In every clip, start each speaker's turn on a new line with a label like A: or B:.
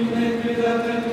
A: Qui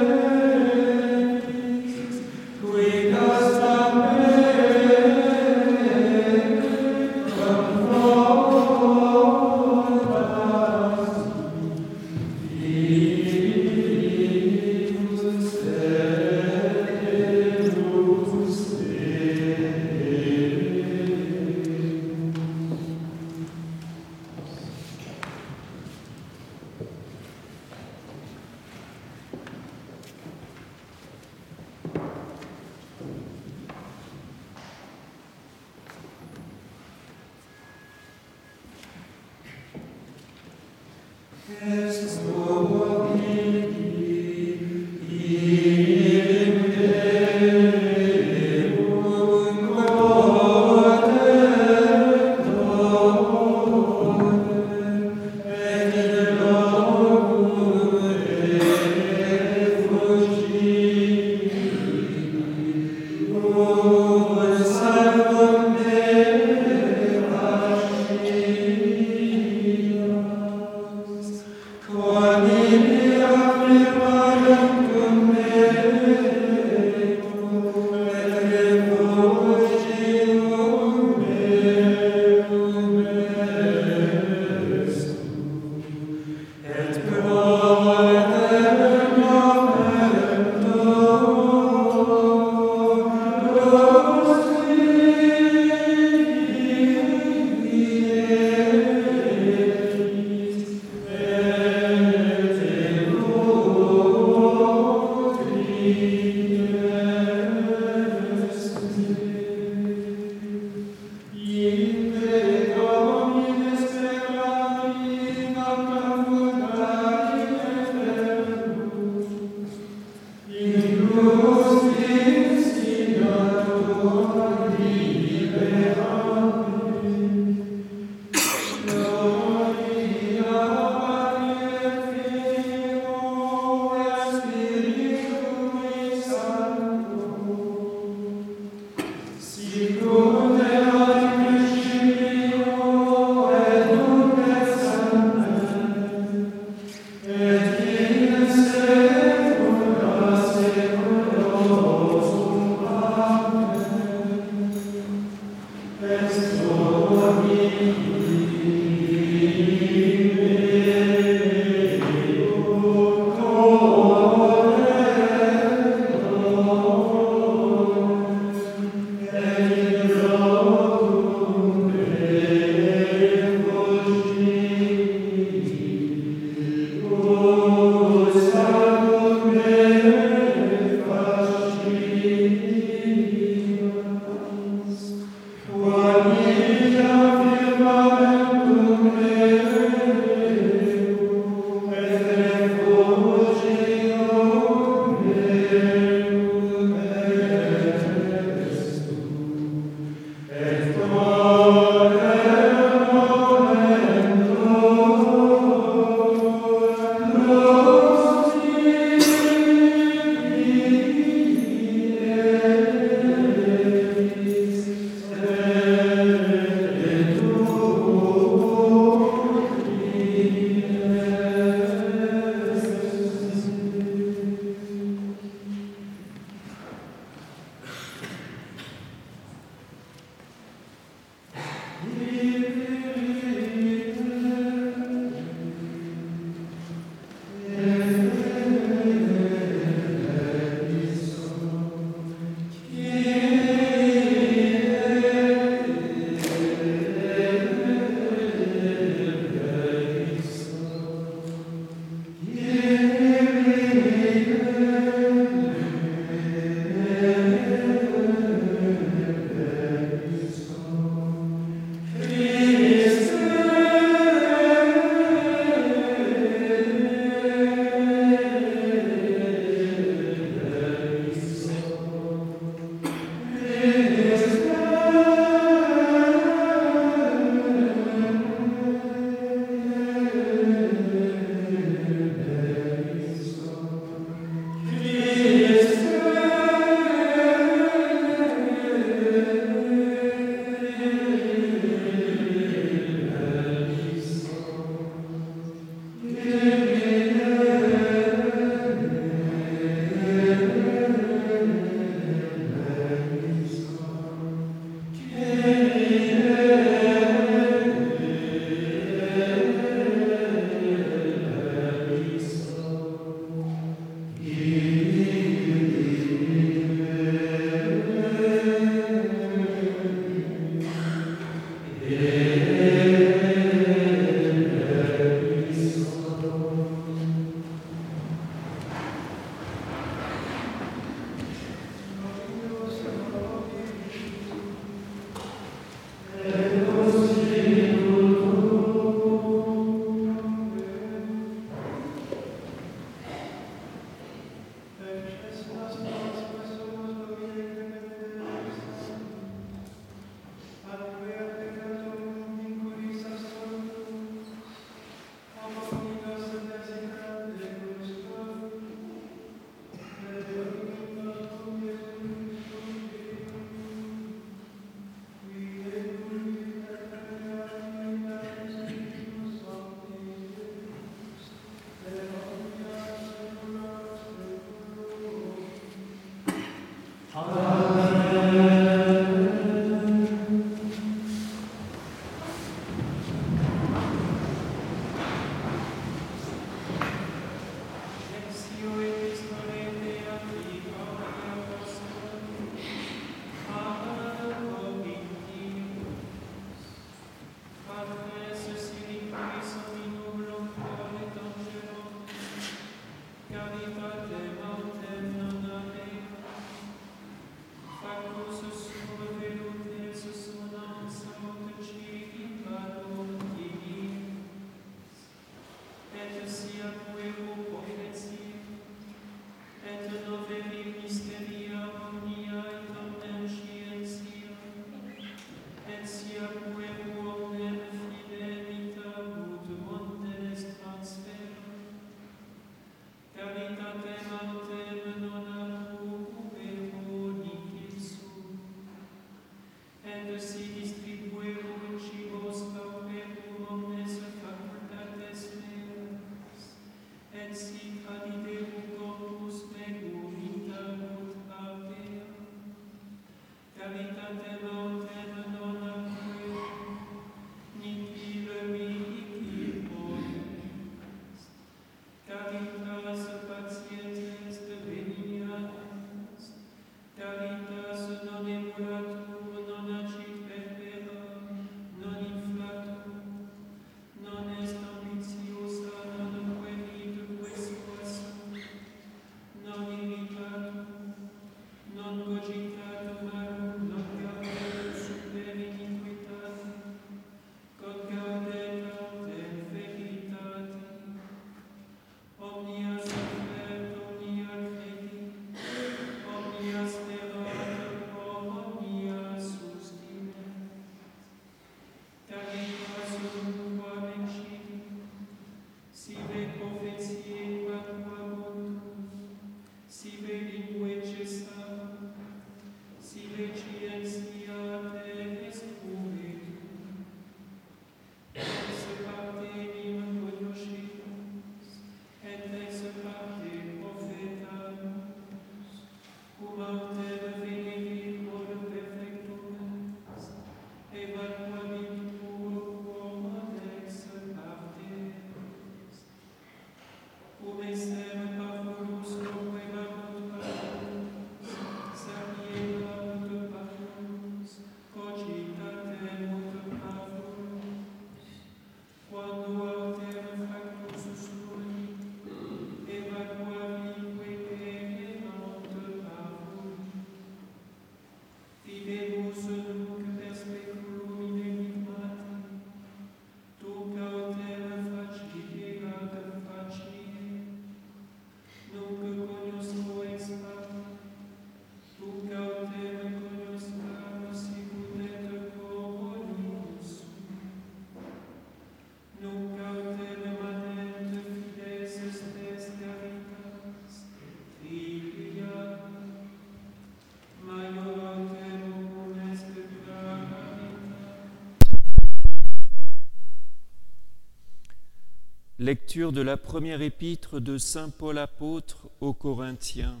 B: Lecture de la première épître de Saint Paul apôtre aux Corinthiens.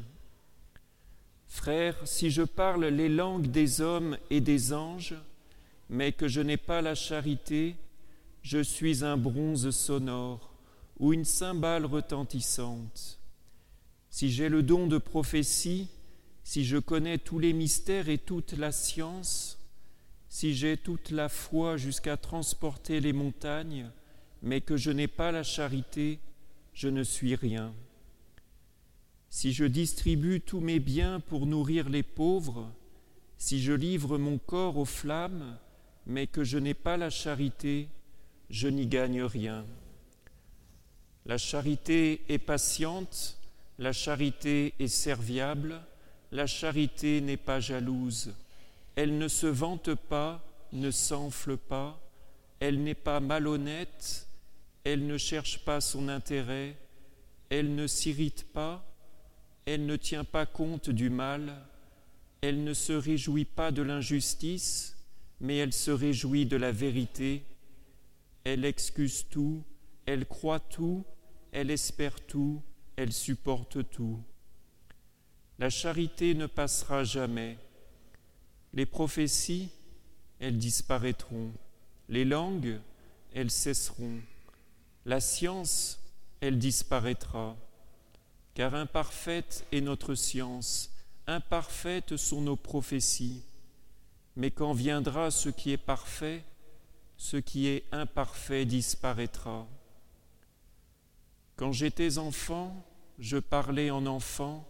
B: Frères, si je parle les langues des hommes et des anges, mais que je n'ai pas la charité, je suis un bronze sonore ou une cymbale retentissante. Si j'ai le don de prophétie, si je connais tous les mystères et toute la science, si j'ai toute la foi jusqu'à transporter les montagnes, mais que je n'ai pas la charité, je ne suis rien. Si je distribue tous mes biens pour nourrir les pauvres, si je livre mon corps aux flammes, mais que je n'ai pas la charité, je n'y gagne rien. La charité est patiente, la charité est serviable, la charité n'est pas jalouse, elle ne se vante pas, ne s'enfle pas, elle n'est pas malhonnête, elle ne cherche pas son intérêt, elle ne s'irrite pas, elle ne tient pas compte du mal, elle ne se réjouit pas de l'injustice, mais elle se réjouit de la vérité, elle excuse tout, elle croit tout, elle espère tout, elle supporte tout. La charité ne passera jamais. Les prophéties, elles disparaîtront. Les langues, elles cesseront. La science, elle disparaîtra, car imparfaite est notre science, imparfaites sont nos prophéties. Mais quand viendra ce qui est parfait, ce qui est imparfait disparaîtra. Quand j'étais enfant, je parlais en enfant,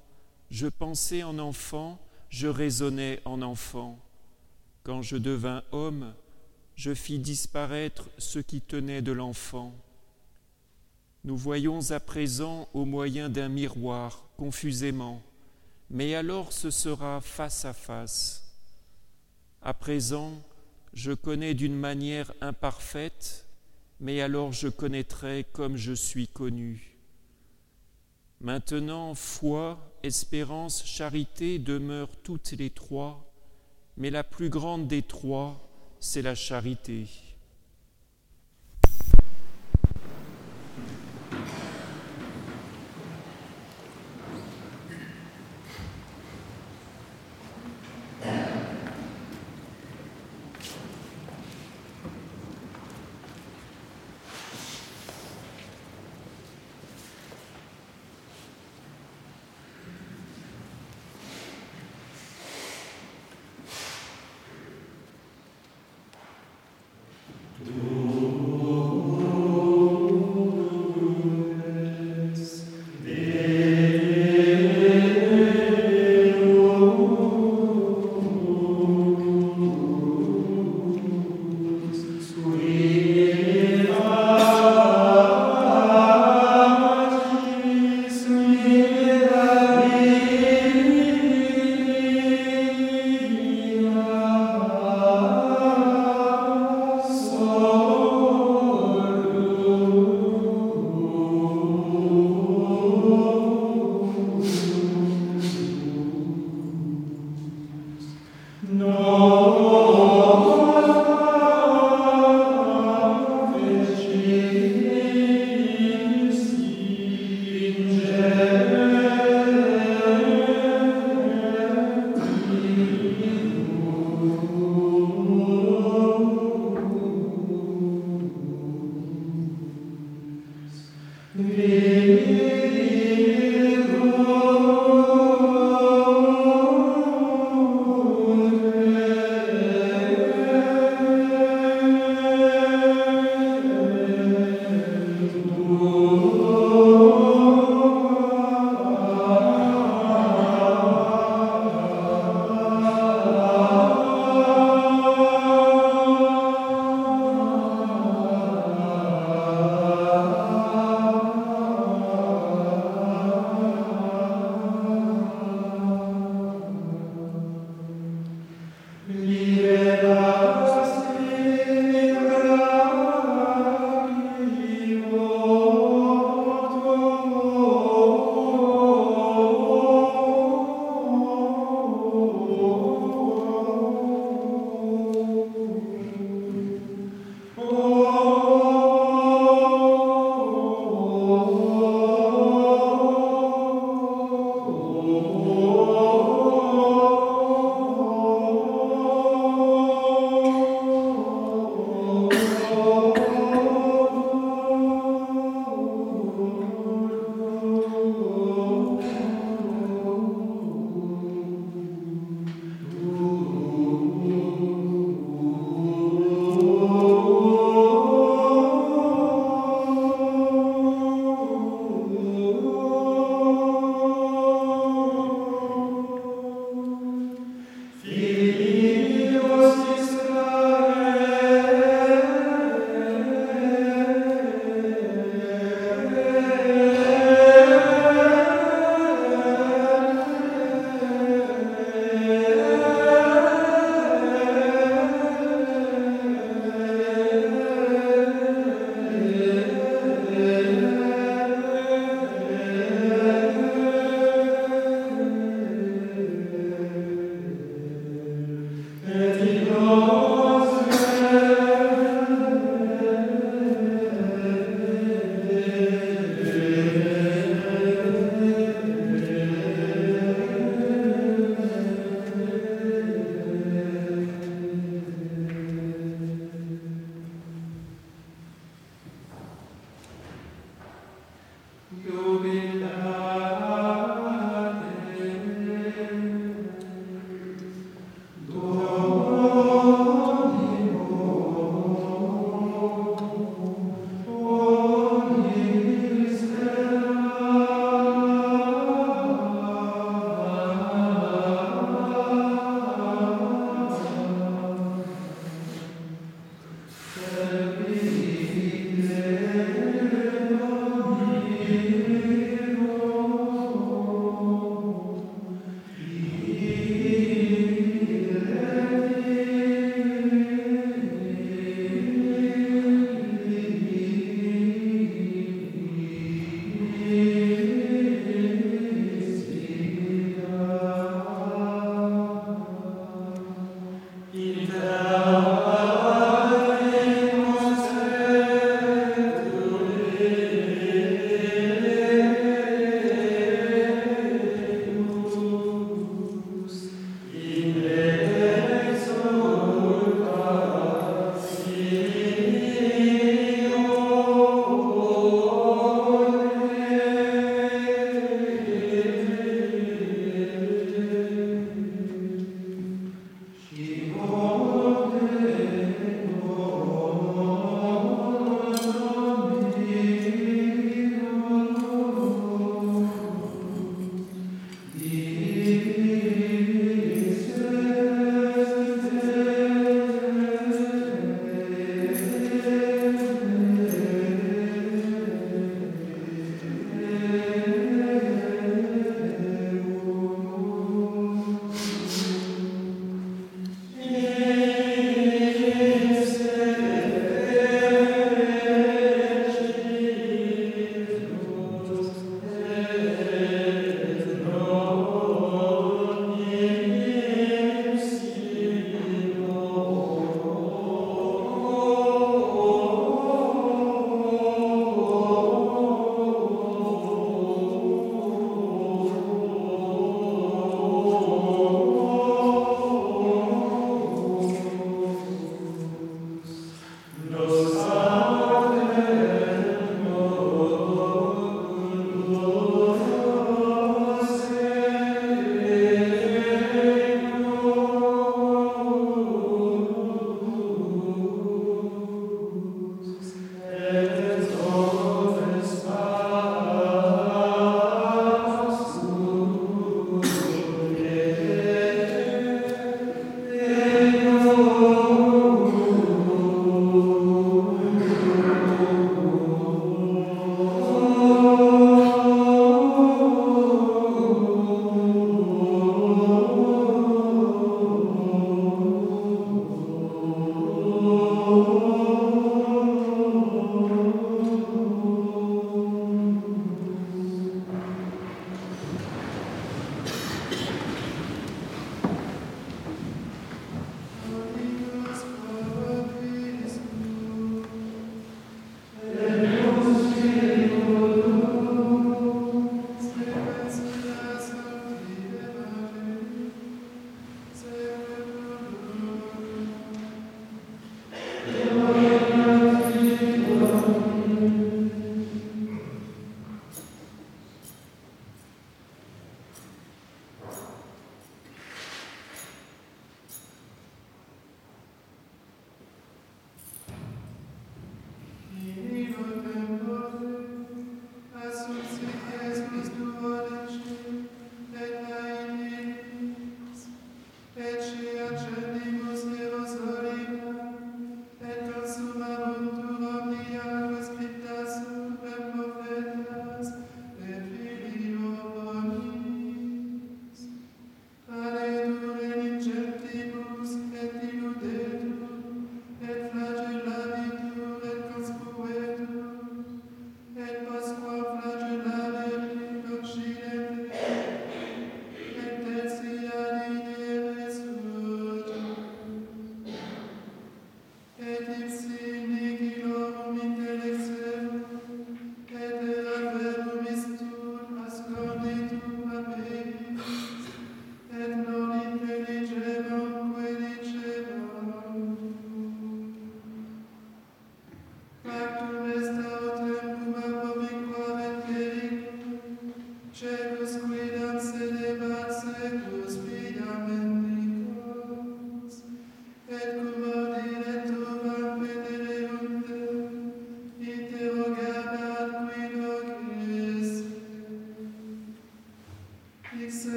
B: je pensais en enfant, je raisonnais en enfant. Quand je devins homme, je fis disparaître ce qui tenait de l'enfant.
A: Nous voyons à présent au moyen d'un miroir, confusément, mais alors ce sera face à face. À présent, je connais d'une manière imparfaite, mais alors je connaîtrai comme je suis connu. Maintenant, foi, espérance, charité demeurent toutes les trois, mais la plus grande des trois, c'est la charité.
C: You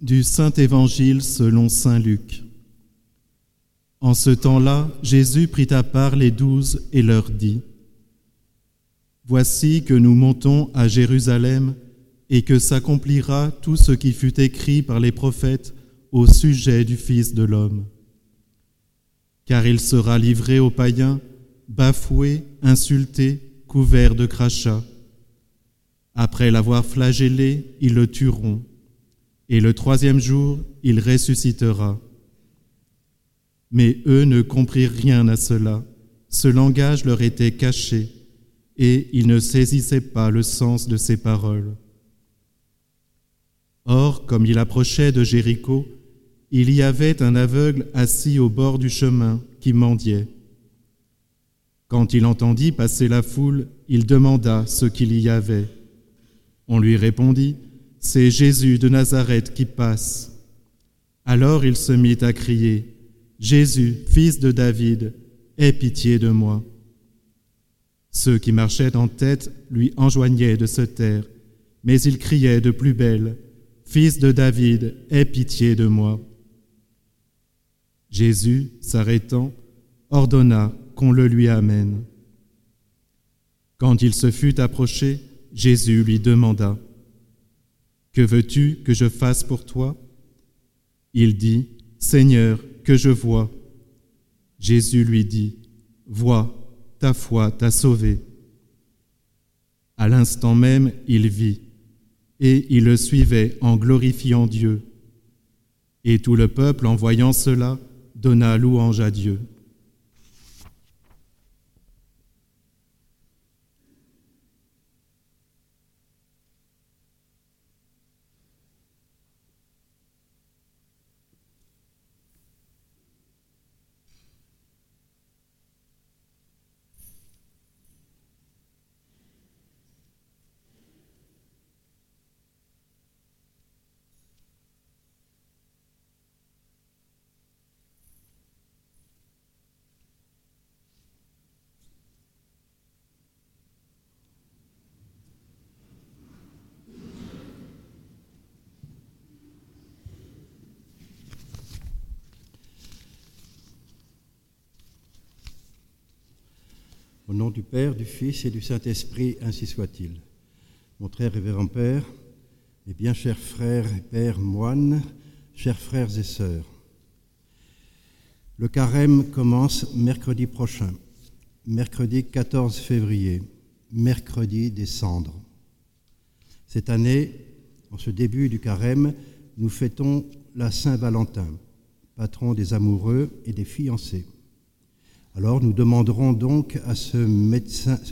C: Du Saint Évangile selon Saint Luc. En ce temps-là, Jésus prit à part les douze et leur dit, Voici que nous montons à Jérusalem et que s'accomplira tout ce qui fut écrit par les prophètes au sujet du Fils de l'homme. Car il sera livré aux païens, bafoué, insulté, couvert de crachats. Après l'avoir flagellé, ils le tueront et le troisième jour, il ressuscitera. Mais eux ne comprirent rien à cela. Ce langage leur était caché, et ils ne saisissaient pas le sens de ces paroles. Or, comme il approchait de Jéricho, il y avait un aveugle assis au bord du chemin qui mendiait. Quand il entendit passer la foule, il demanda ce qu'il y avait. On lui répondit, c'est Jésus de Nazareth qui passe. Alors il se mit à crier, Jésus, fils de David, aie pitié de moi. Ceux qui marchaient en tête lui enjoignaient de se taire, mais il criait de plus belle, Fils de David, aie pitié de moi. Jésus, s'arrêtant, ordonna qu'on le lui amène. Quand il se fut approché, Jésus lui demanda, que veux-tu que je fasse pour toi? Il dit, Seigneur, que je vois. Jésus lui dit, Vois, ta foi t'a sauvé. À l'instant même, il vit, et il le suivait en glorifiant Dieu. Et tout le peuple, en voyant cela, donna louange à Dieu.
D: Du Père, du Fils et du Saint-Esprit, ainsi soit-il. Mon très révérend Père, mes bien chers frères et pères moines, chers frères et sœurs, le carême commence mercredi prochain, mercredi 14 février, mercredi des cendres. Cette année, en ce début du carême, nous fêtons la Saint-Valentin, patron des amoureux et des fiancés. Alors nous demanderons donc à ce,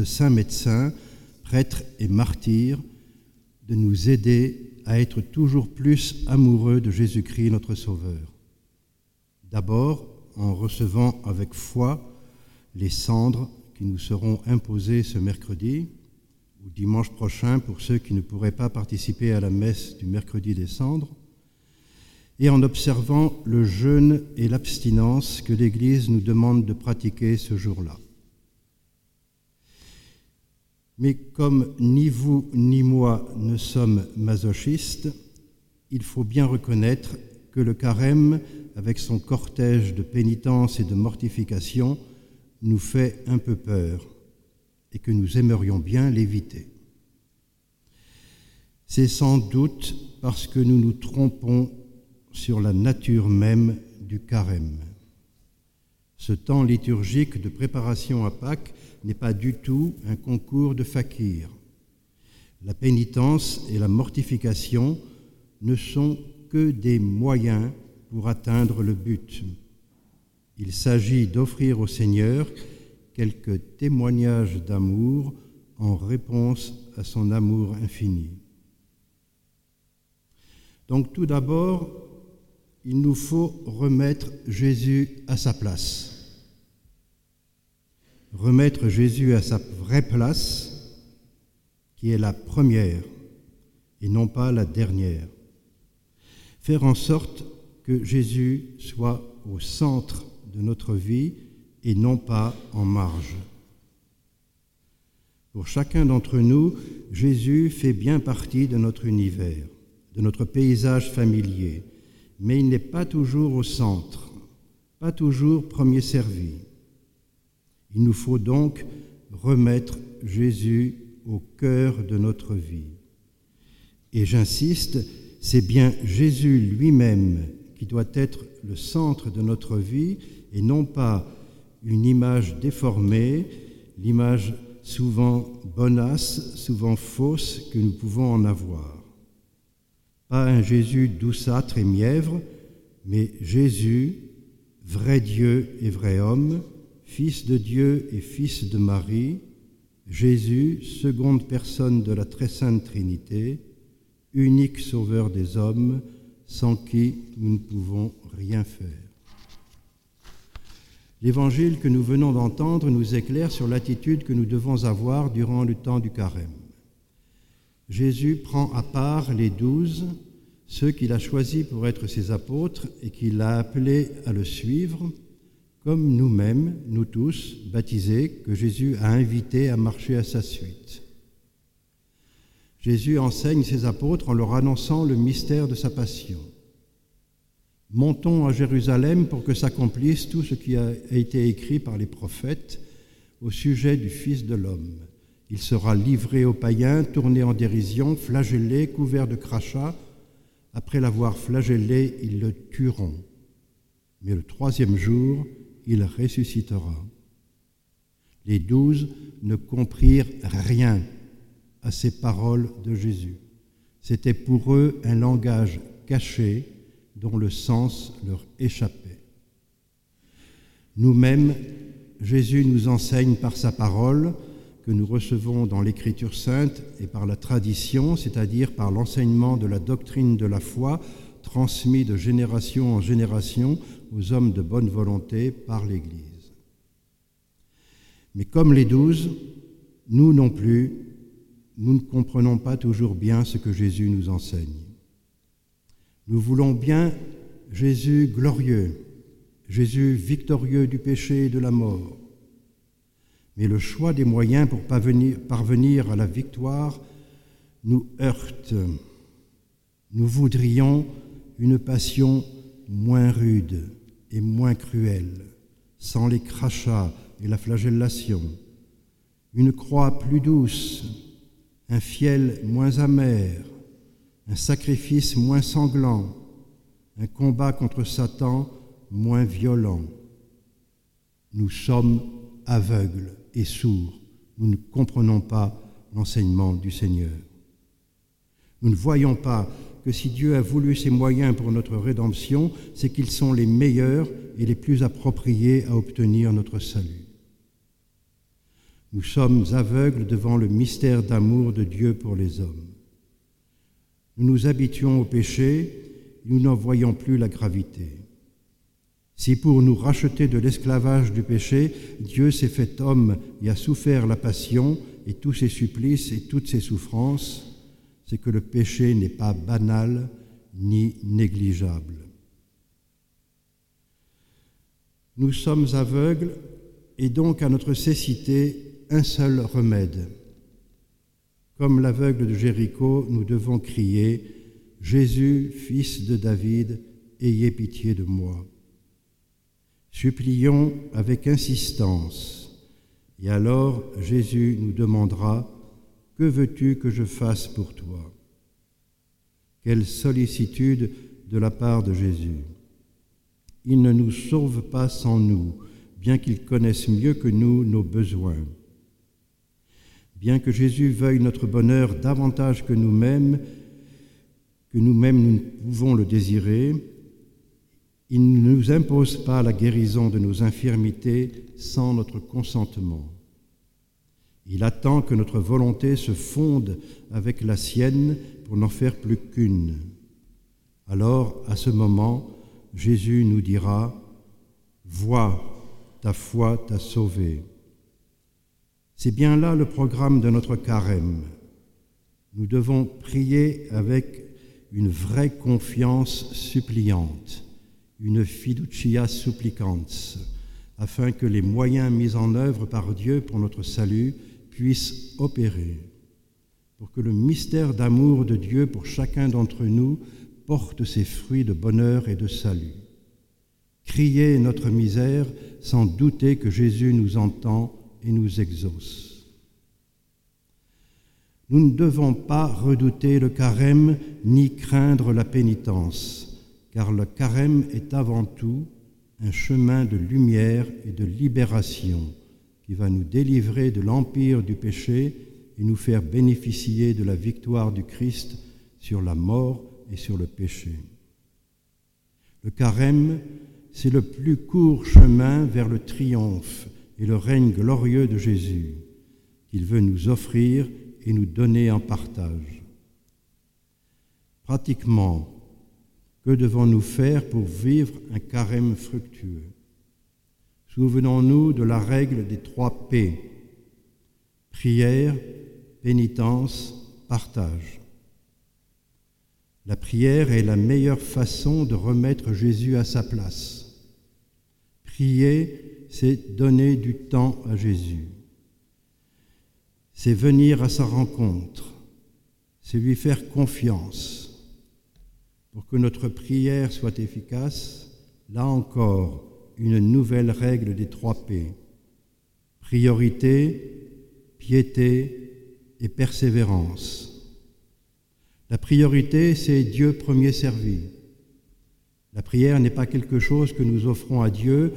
D: saint médecin, prêtre et martyr, de nous aider à être toujours plus amoureux de Jésus-Christ notre Sauveur. D'abord en recevant avec foi les cendres qui nous seront imposées ce mercredi ou dimanche prochain pour ceux qui ne pourraient pas participer à la messe du mercredi des cendres, et en observant le jeûne et l'abstinence que l'Église nous demande de pratiquer ce jour-là. Mais comme ni vous ni moi ne sommes masochistes, il faut bien reconnaître que le carême, avec son cortège de pénitence et de mortification, nous fait un peu peur et que nous aimerions bien l'éviter. C'est sans doute parce que nous nous trompons sur la nature même du carême. Ce temps liturgique de préparation à Pâques n'est pas du tout un concours de fakir. La pénitence et la mortification ne sont que des moyens pour atteindre le but. Il s'agit d'offrir au Seigneur quelques témoignages d'amour en réponse à son amour infini. Donc tout d'abord, il nous faut remettre Jésus à sa place. Remettre Jésus à sa vraie place, qui est la première et non pas la dernière. Faire en sorte que Jésus soit au centre de notre vie et non pas en marge. Pour chacun d'entre nous, Jésus fait bien partie de notre univers, de notre paysage familier, mais il n'est pas toujours au centre, pas toujours premier servi. Il nous faut donc remettre Jésus au cœur de notre vie. Et j'insiste, c'est bien Jésus lui-même qui doit être le centre de notre vie et non pas une image déformée, l'image souvent bonasse, souvent fausse que nous pouvons en avoir pas un Jésus douceâtre et mièvre, mais Jésus, vrai Dieu et vrai homme, Fils de Dieu et Fils de Marie, Jésus, seconde personne de la très sainte Trinité, unique Sauveur des hommes, sans qui nous ne pouvons rien faire. L'évangile que nous venons d'entendre nous éclaire sur l'attitude que nous devons avoir durant le temps du carême. Jésus prend à part les douze, ceux qu'il a choisis pour être ses apôtres et qu'il a appelés à le suivre, comme nous-mêmes, nous tous, baptisés, que Jésus a invités à marcher à sa suite. Jésus enseigne ses apôtres en leur annonçant le mystère de sa passion. Montons à Jérusalem pour que s'accomplisse tout ce qui a été écrit par les prophètes au sujet du Fils de l'homme. Il sera livré aux païens, tourné en dérision, flagellé, couvert de crachats. Après l'avoir flagellé, ils le tueront. Mais le troisième jour, il ressuscitera. Les douze ne comprirent rien à ces paroles de Jésus. C'était pour eux un langage caché dont le sens leur échappait. Nous-mêmes, Jésus nous enseigne par sa parole que nous recevons dans l'Écriture sainte et par la tradition, c'est-à-dire par l'enseignement de la doctrine de la foi transmis de génération en génération aux hommes de bonne volonté par l'Église. Mais comme les douze, nous non plus, nous ne comprenons pas toujours bien ce que Jésus nous enseigne. Nous voulons bien Jésus glorieux, Jésus victorieux du péché et de la mort, mais le choix des moyens pour parvenir à la victoire nous heurte. Nous voudrions une passion moins rude et moins cruelle, sans les crachats et la flagellation, une croix plus douce, un fiel moins amer, un sacrifice moins sanglant, un combat contre Satan moins violent. Nous sommes aveugles et sourds, nous ne comprenons pas l'enseignement du Seigneur. Nous ne voyons pas que si Dieu a voulu ces moyens pour notre rédemption, c'est qu'ils sont les meilleurs et les plus appropriés à obtenir notre salut. Nous sommes aveugles devant le mystère d'amour de Dieu pour les hommes. Nous nous habituons au péché, nous n'en voyons plus la gravité. Si pour nous racheter de l'esclavage du péché, Dieu s'est fait homme et a souffert la passion et tous ses supplices et toutes ses souffrances, c'est que le péché n'est pas banal ni négligeable. Nous sommes aveugles et donc à notre cécité un seul remède. Comme l'aveugle de Jéricho, nous devons crier Jésus, fils de David, ayez pitié de moi. Supplions avec insistance, et alors Jésus nous demandera Que veux-tu que je fasse pour toi? Quelle sollicitude de la part de Jésus. Il ne nous sauve pas sans nous, bien qu'il connaisse mieux que nous nos besoins. Bien que Jésus veuille notre bonheur davantage que nous-mêmes, que nous-mêmes nous ne pouvons le désirer, il ne nous impose pas la guérison de nos infirmités sans notre consentement. Il attend que notre volonté se fonde avec la sienne pour n'en faire plus qu'une. Alors, à ce moment, Jésus nous dira, Vois, ta foi t'a sauvé. C'est bien là le programme de notre carême. Nous devons prier avec une vraie confiance suppliante une fiducia supplicans, afin que les moyens mis en œuvre par Dieu pour notre salut puissent opérer, pour que le mystère d'amour de Dieu pour chacun d'entre nous porte ses fruits de bonheur et de salut. Crier notre misère sans douter que Jésus nous entend et nous exauce. Nous ne devons pas redouter le carême ni craindre la pénitence car le carême est avant tout un chemin de lumière et de libération qui va nous délivrer de l'empire du péché et nous faire bénéficier de la victoire du Christ sur la mort et sur le péché. Le carême, c'est le plus court chemin vers le triomphe et le règne glorieux de Jésus qu'il veut nous offrir et nous donner en partage. Pratiquement, que devons-nous faire pour vivre un carême fructueux? Souvenons-nous de la règle des trois P. Prière, pénitence, partage. La prière est la meilleure façon de remettre Jésus à sa place. Prier, c'est donner du temps à Jésus. C'est venir à sa rencontre. C'est lui faire confiance pour que notre prière soit efficace, là encore, une nouvelle règle des trois P. Priorité, piété et persévérance. La priorité, c'est Dieu premier servi. La prière n'est pas quelque chose que nous offrons à Dieu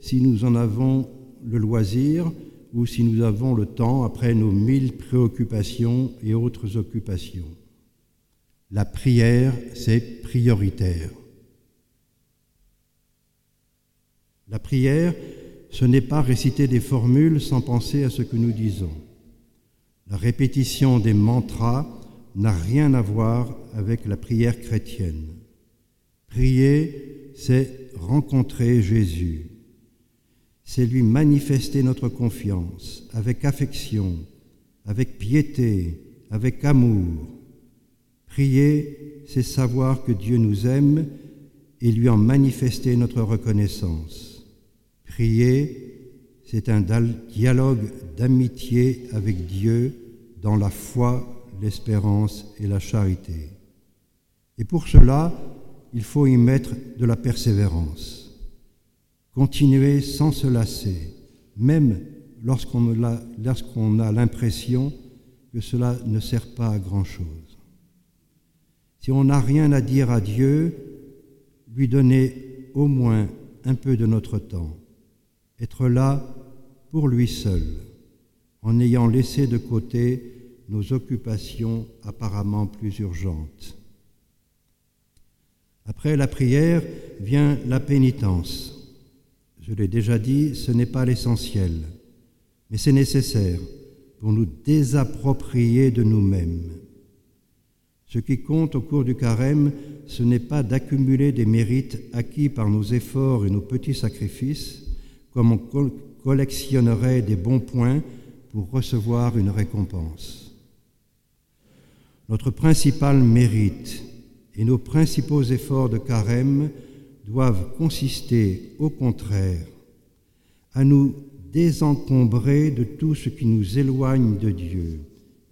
D: si nous en avons le loisir ou si nous avons le temps après nos mille préoccupations et autres occupations. La prière, c'est prioritaire. La prière, ce n'est pas réciter des formules sans penser à ce que nous disons. La répétition des mantras n'a rien à voir avec la prière chrétienne. Prier, c'est rencontrer Jésus. C'est lui manifester notre confiance avec affection, avec piété, avec amour, Prier, c'est savoir que Dieu nous aime et lui en manifester notre reconnaissance. Prier, c'est un dialogue d'amitié avec Dieu dans la foi, l'espérance et la charité. Et pour cela, il faut y mettre de la persévérance. Continuer sans se lasser, même lorsqu'on a l'impression que cela ne sert pas à grand-chose. Si on n'a rien à dire à Dieu, lui donner au moins un peu de notre temps, être là pour lui seul, en ayant laissé de côté nos occupations apparemment plus urgentes. Après la prière vient la pénitence. Je l'ai déjà dit, ce n'est pas l'essentiel, mais c'est nécessaire pour nous désapproprier de nous-mêmes. Ce qui compte au cours du carême, ce n'est pas d'accumuler des mérites acquis par nos efforts et nos petits sacrifices, comme on collectionnerait des bons points pour recevoir une récompense. Notre principal mérite et nos principaux efforts de carême doivent consister, au contraire, à nous désencombrer de tout ce qui nous éloigne de Dieu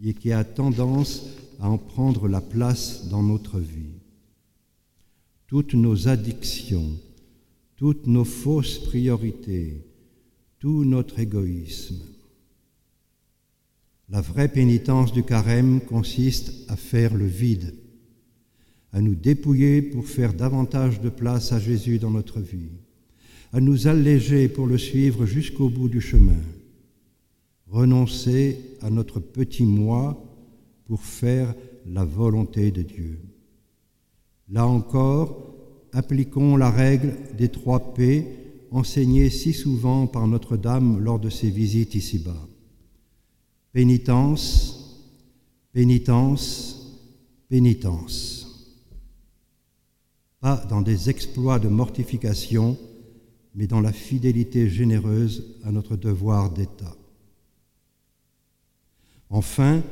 D: et qui a tendance à en prendre la place dans notre vie. Toutes nos addictions, toutes nos fausses priorités, tout notre égoïsme. La vraie pénitence du carême consiste à faire le vide à nous dépouiller pour faire davantage de place à Jésus dans notre vie, à nous alléger pour le suivre jusqu'au bout du chemin, renoncer à notre petit moi pour faire la volonté de Dieu. Là encore, appliquons la règle des trois P enseignée si souvent par Notre-Dame lors de ses visites ici-bas. Pénitence, pénitence, pénitence pas dans des exploits de mortification, mais dans la fidélité généreuse à notre devoir d'État. Enfin,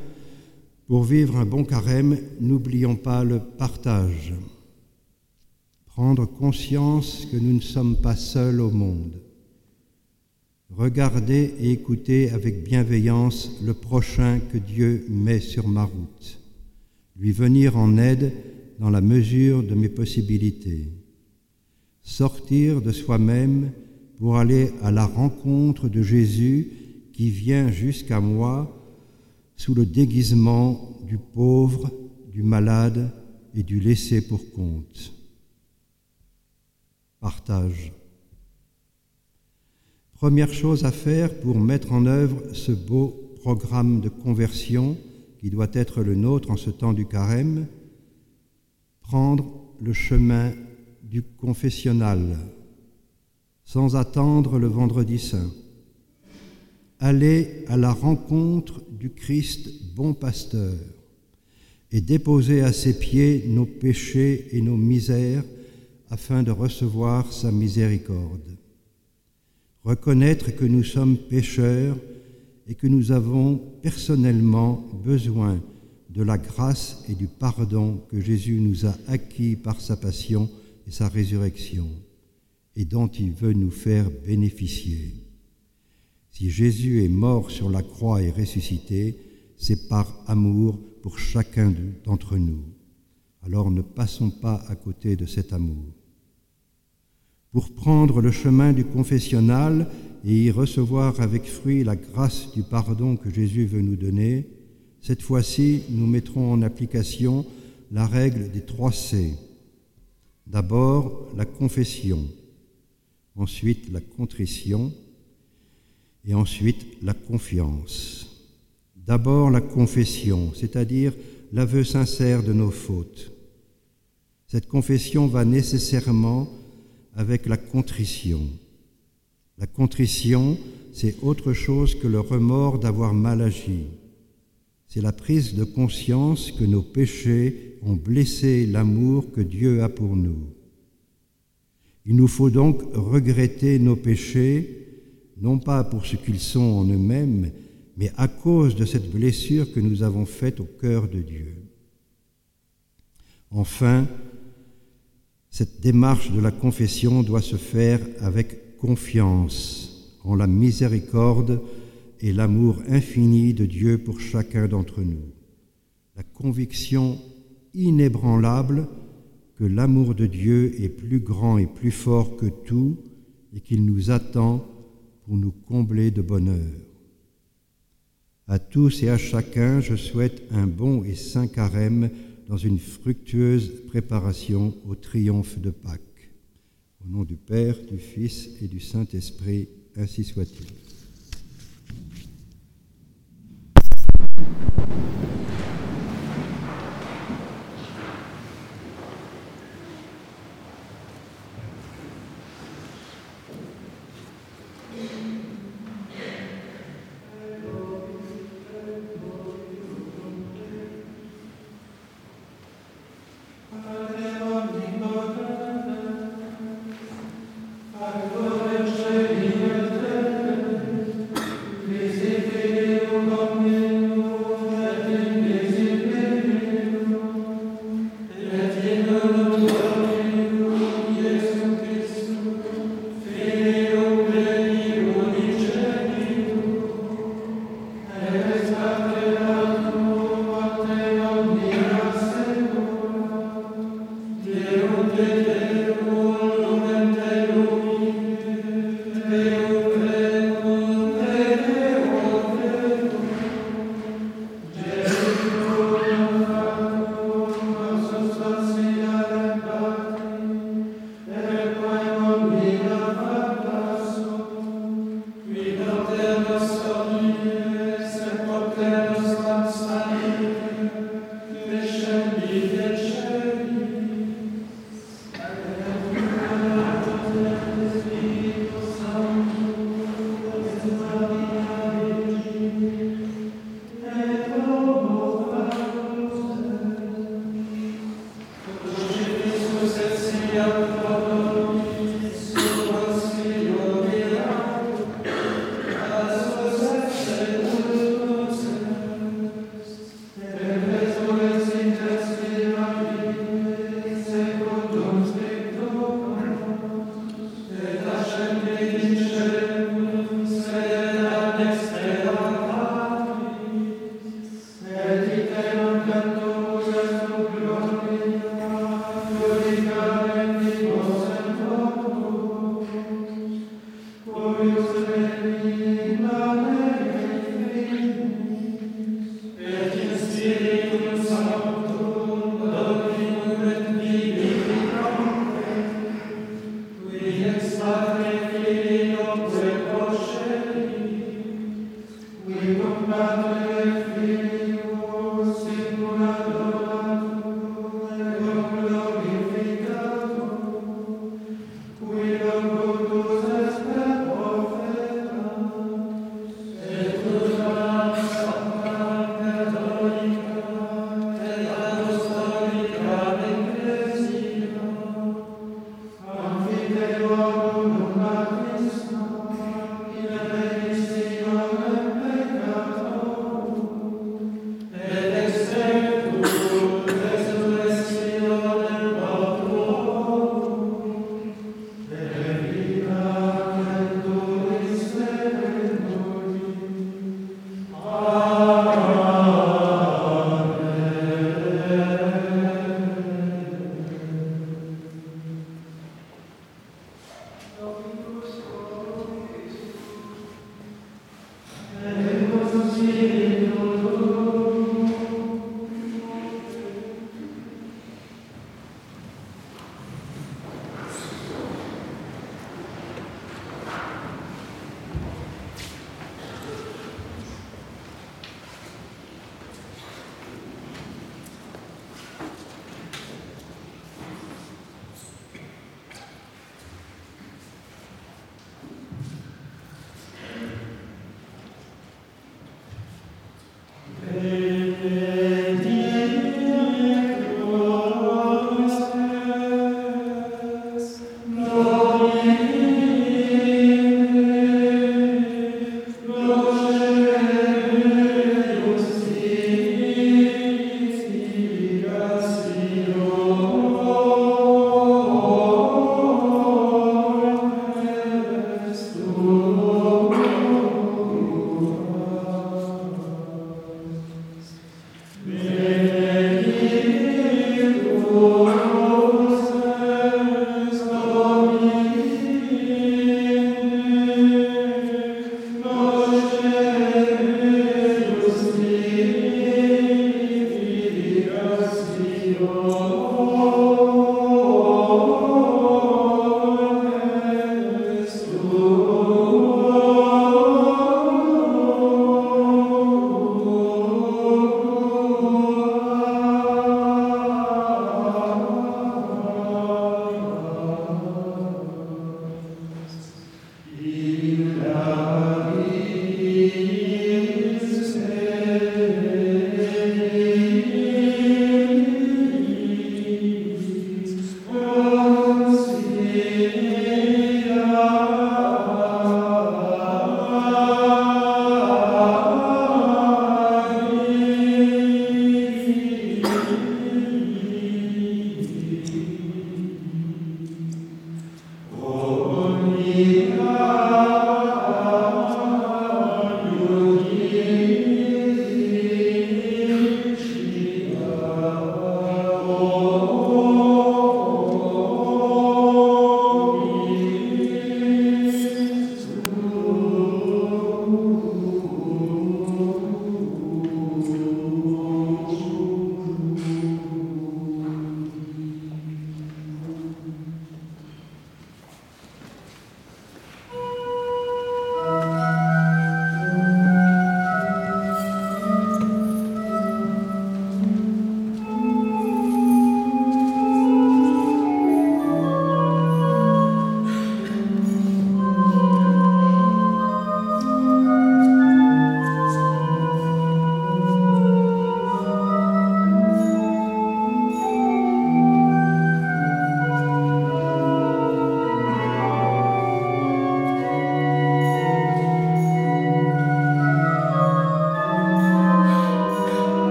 D: pour vivre un bon carême, n'oublions pas le partage. Prendre conscience que nous ne sommes pas seuls au monde. Regarder et écouter avec bienveillance le prochain que Dieu met sur ma route. Lui venir en aide dans la mesure de mes possibilités. Sortir de soi-même pour aller à la rencontre de Jésus qui vient jusqu'à moi sous le déguisement du pauvre, du malade et du laissé pour compte. Partage. Première chose à faire pour mettre en œuvre ce beau programme de conversion qui doit être le nôtre en ce temps du carême, prendre le chemin du confessionnal sans attendre le vendredi saint, aller à la rencontre du Christ bon pasteur et déposer à ses pieds nos péchés et nos misères afin de recevoir sa miséricorde. Reconnaître que nous sommes pécheurs et que nous avons personnellement besoin de la grâce et du pardon que Jésus nous a acquis par sa passion et sa résurrection, et dont il veut nous faire bénéficier. Si Jésus est mort sur la croix et ressuscité, c'est par amour pour chacun d'entre nous. Alors ne passons pas à côté de cet amour. Pour prendre le chemin du confessionnal et y recevoir avec fruit la grâce du pardon que Jésus veut nous donner, cette fois-ci, nous mettrons en application la règle des trois C. D'abord, la confession, ensuite la contrition et ensuite la confiance. D'abord la confession, c'est-à-dire l'aveu sincère de nos fautes. Cette confession va nécessairement avec la contrition. La contrition, c'est autre chose que le remords d'avoir mal agi c'est la prise de conscience que nos péchés ont blessé l'amour que Dieu a pour nous. Il nous faut donc regretter nos péchés, non pas pour ce qu'ils sont en eux-mêmes, mais à cause de cette blessure que nous avons faite au cœur de Dieu. Enfin, cette démarche de la confession doit se faire avec confiance en la miséricorde et l'amour infini de Dieu pour chacun d'entre nous. La conviction inébranlable que l'amour de Dieu est plus grand et plus fort que tout et qu'il nous attend pour nous combler de bonheur. À tous et à chacun, je souhaite un bon et saint carême dans une fructueuse préparation au triomphe de Pâques. Au nom du Père, du Fils et du Saint-Esprit, ainsi soit-il.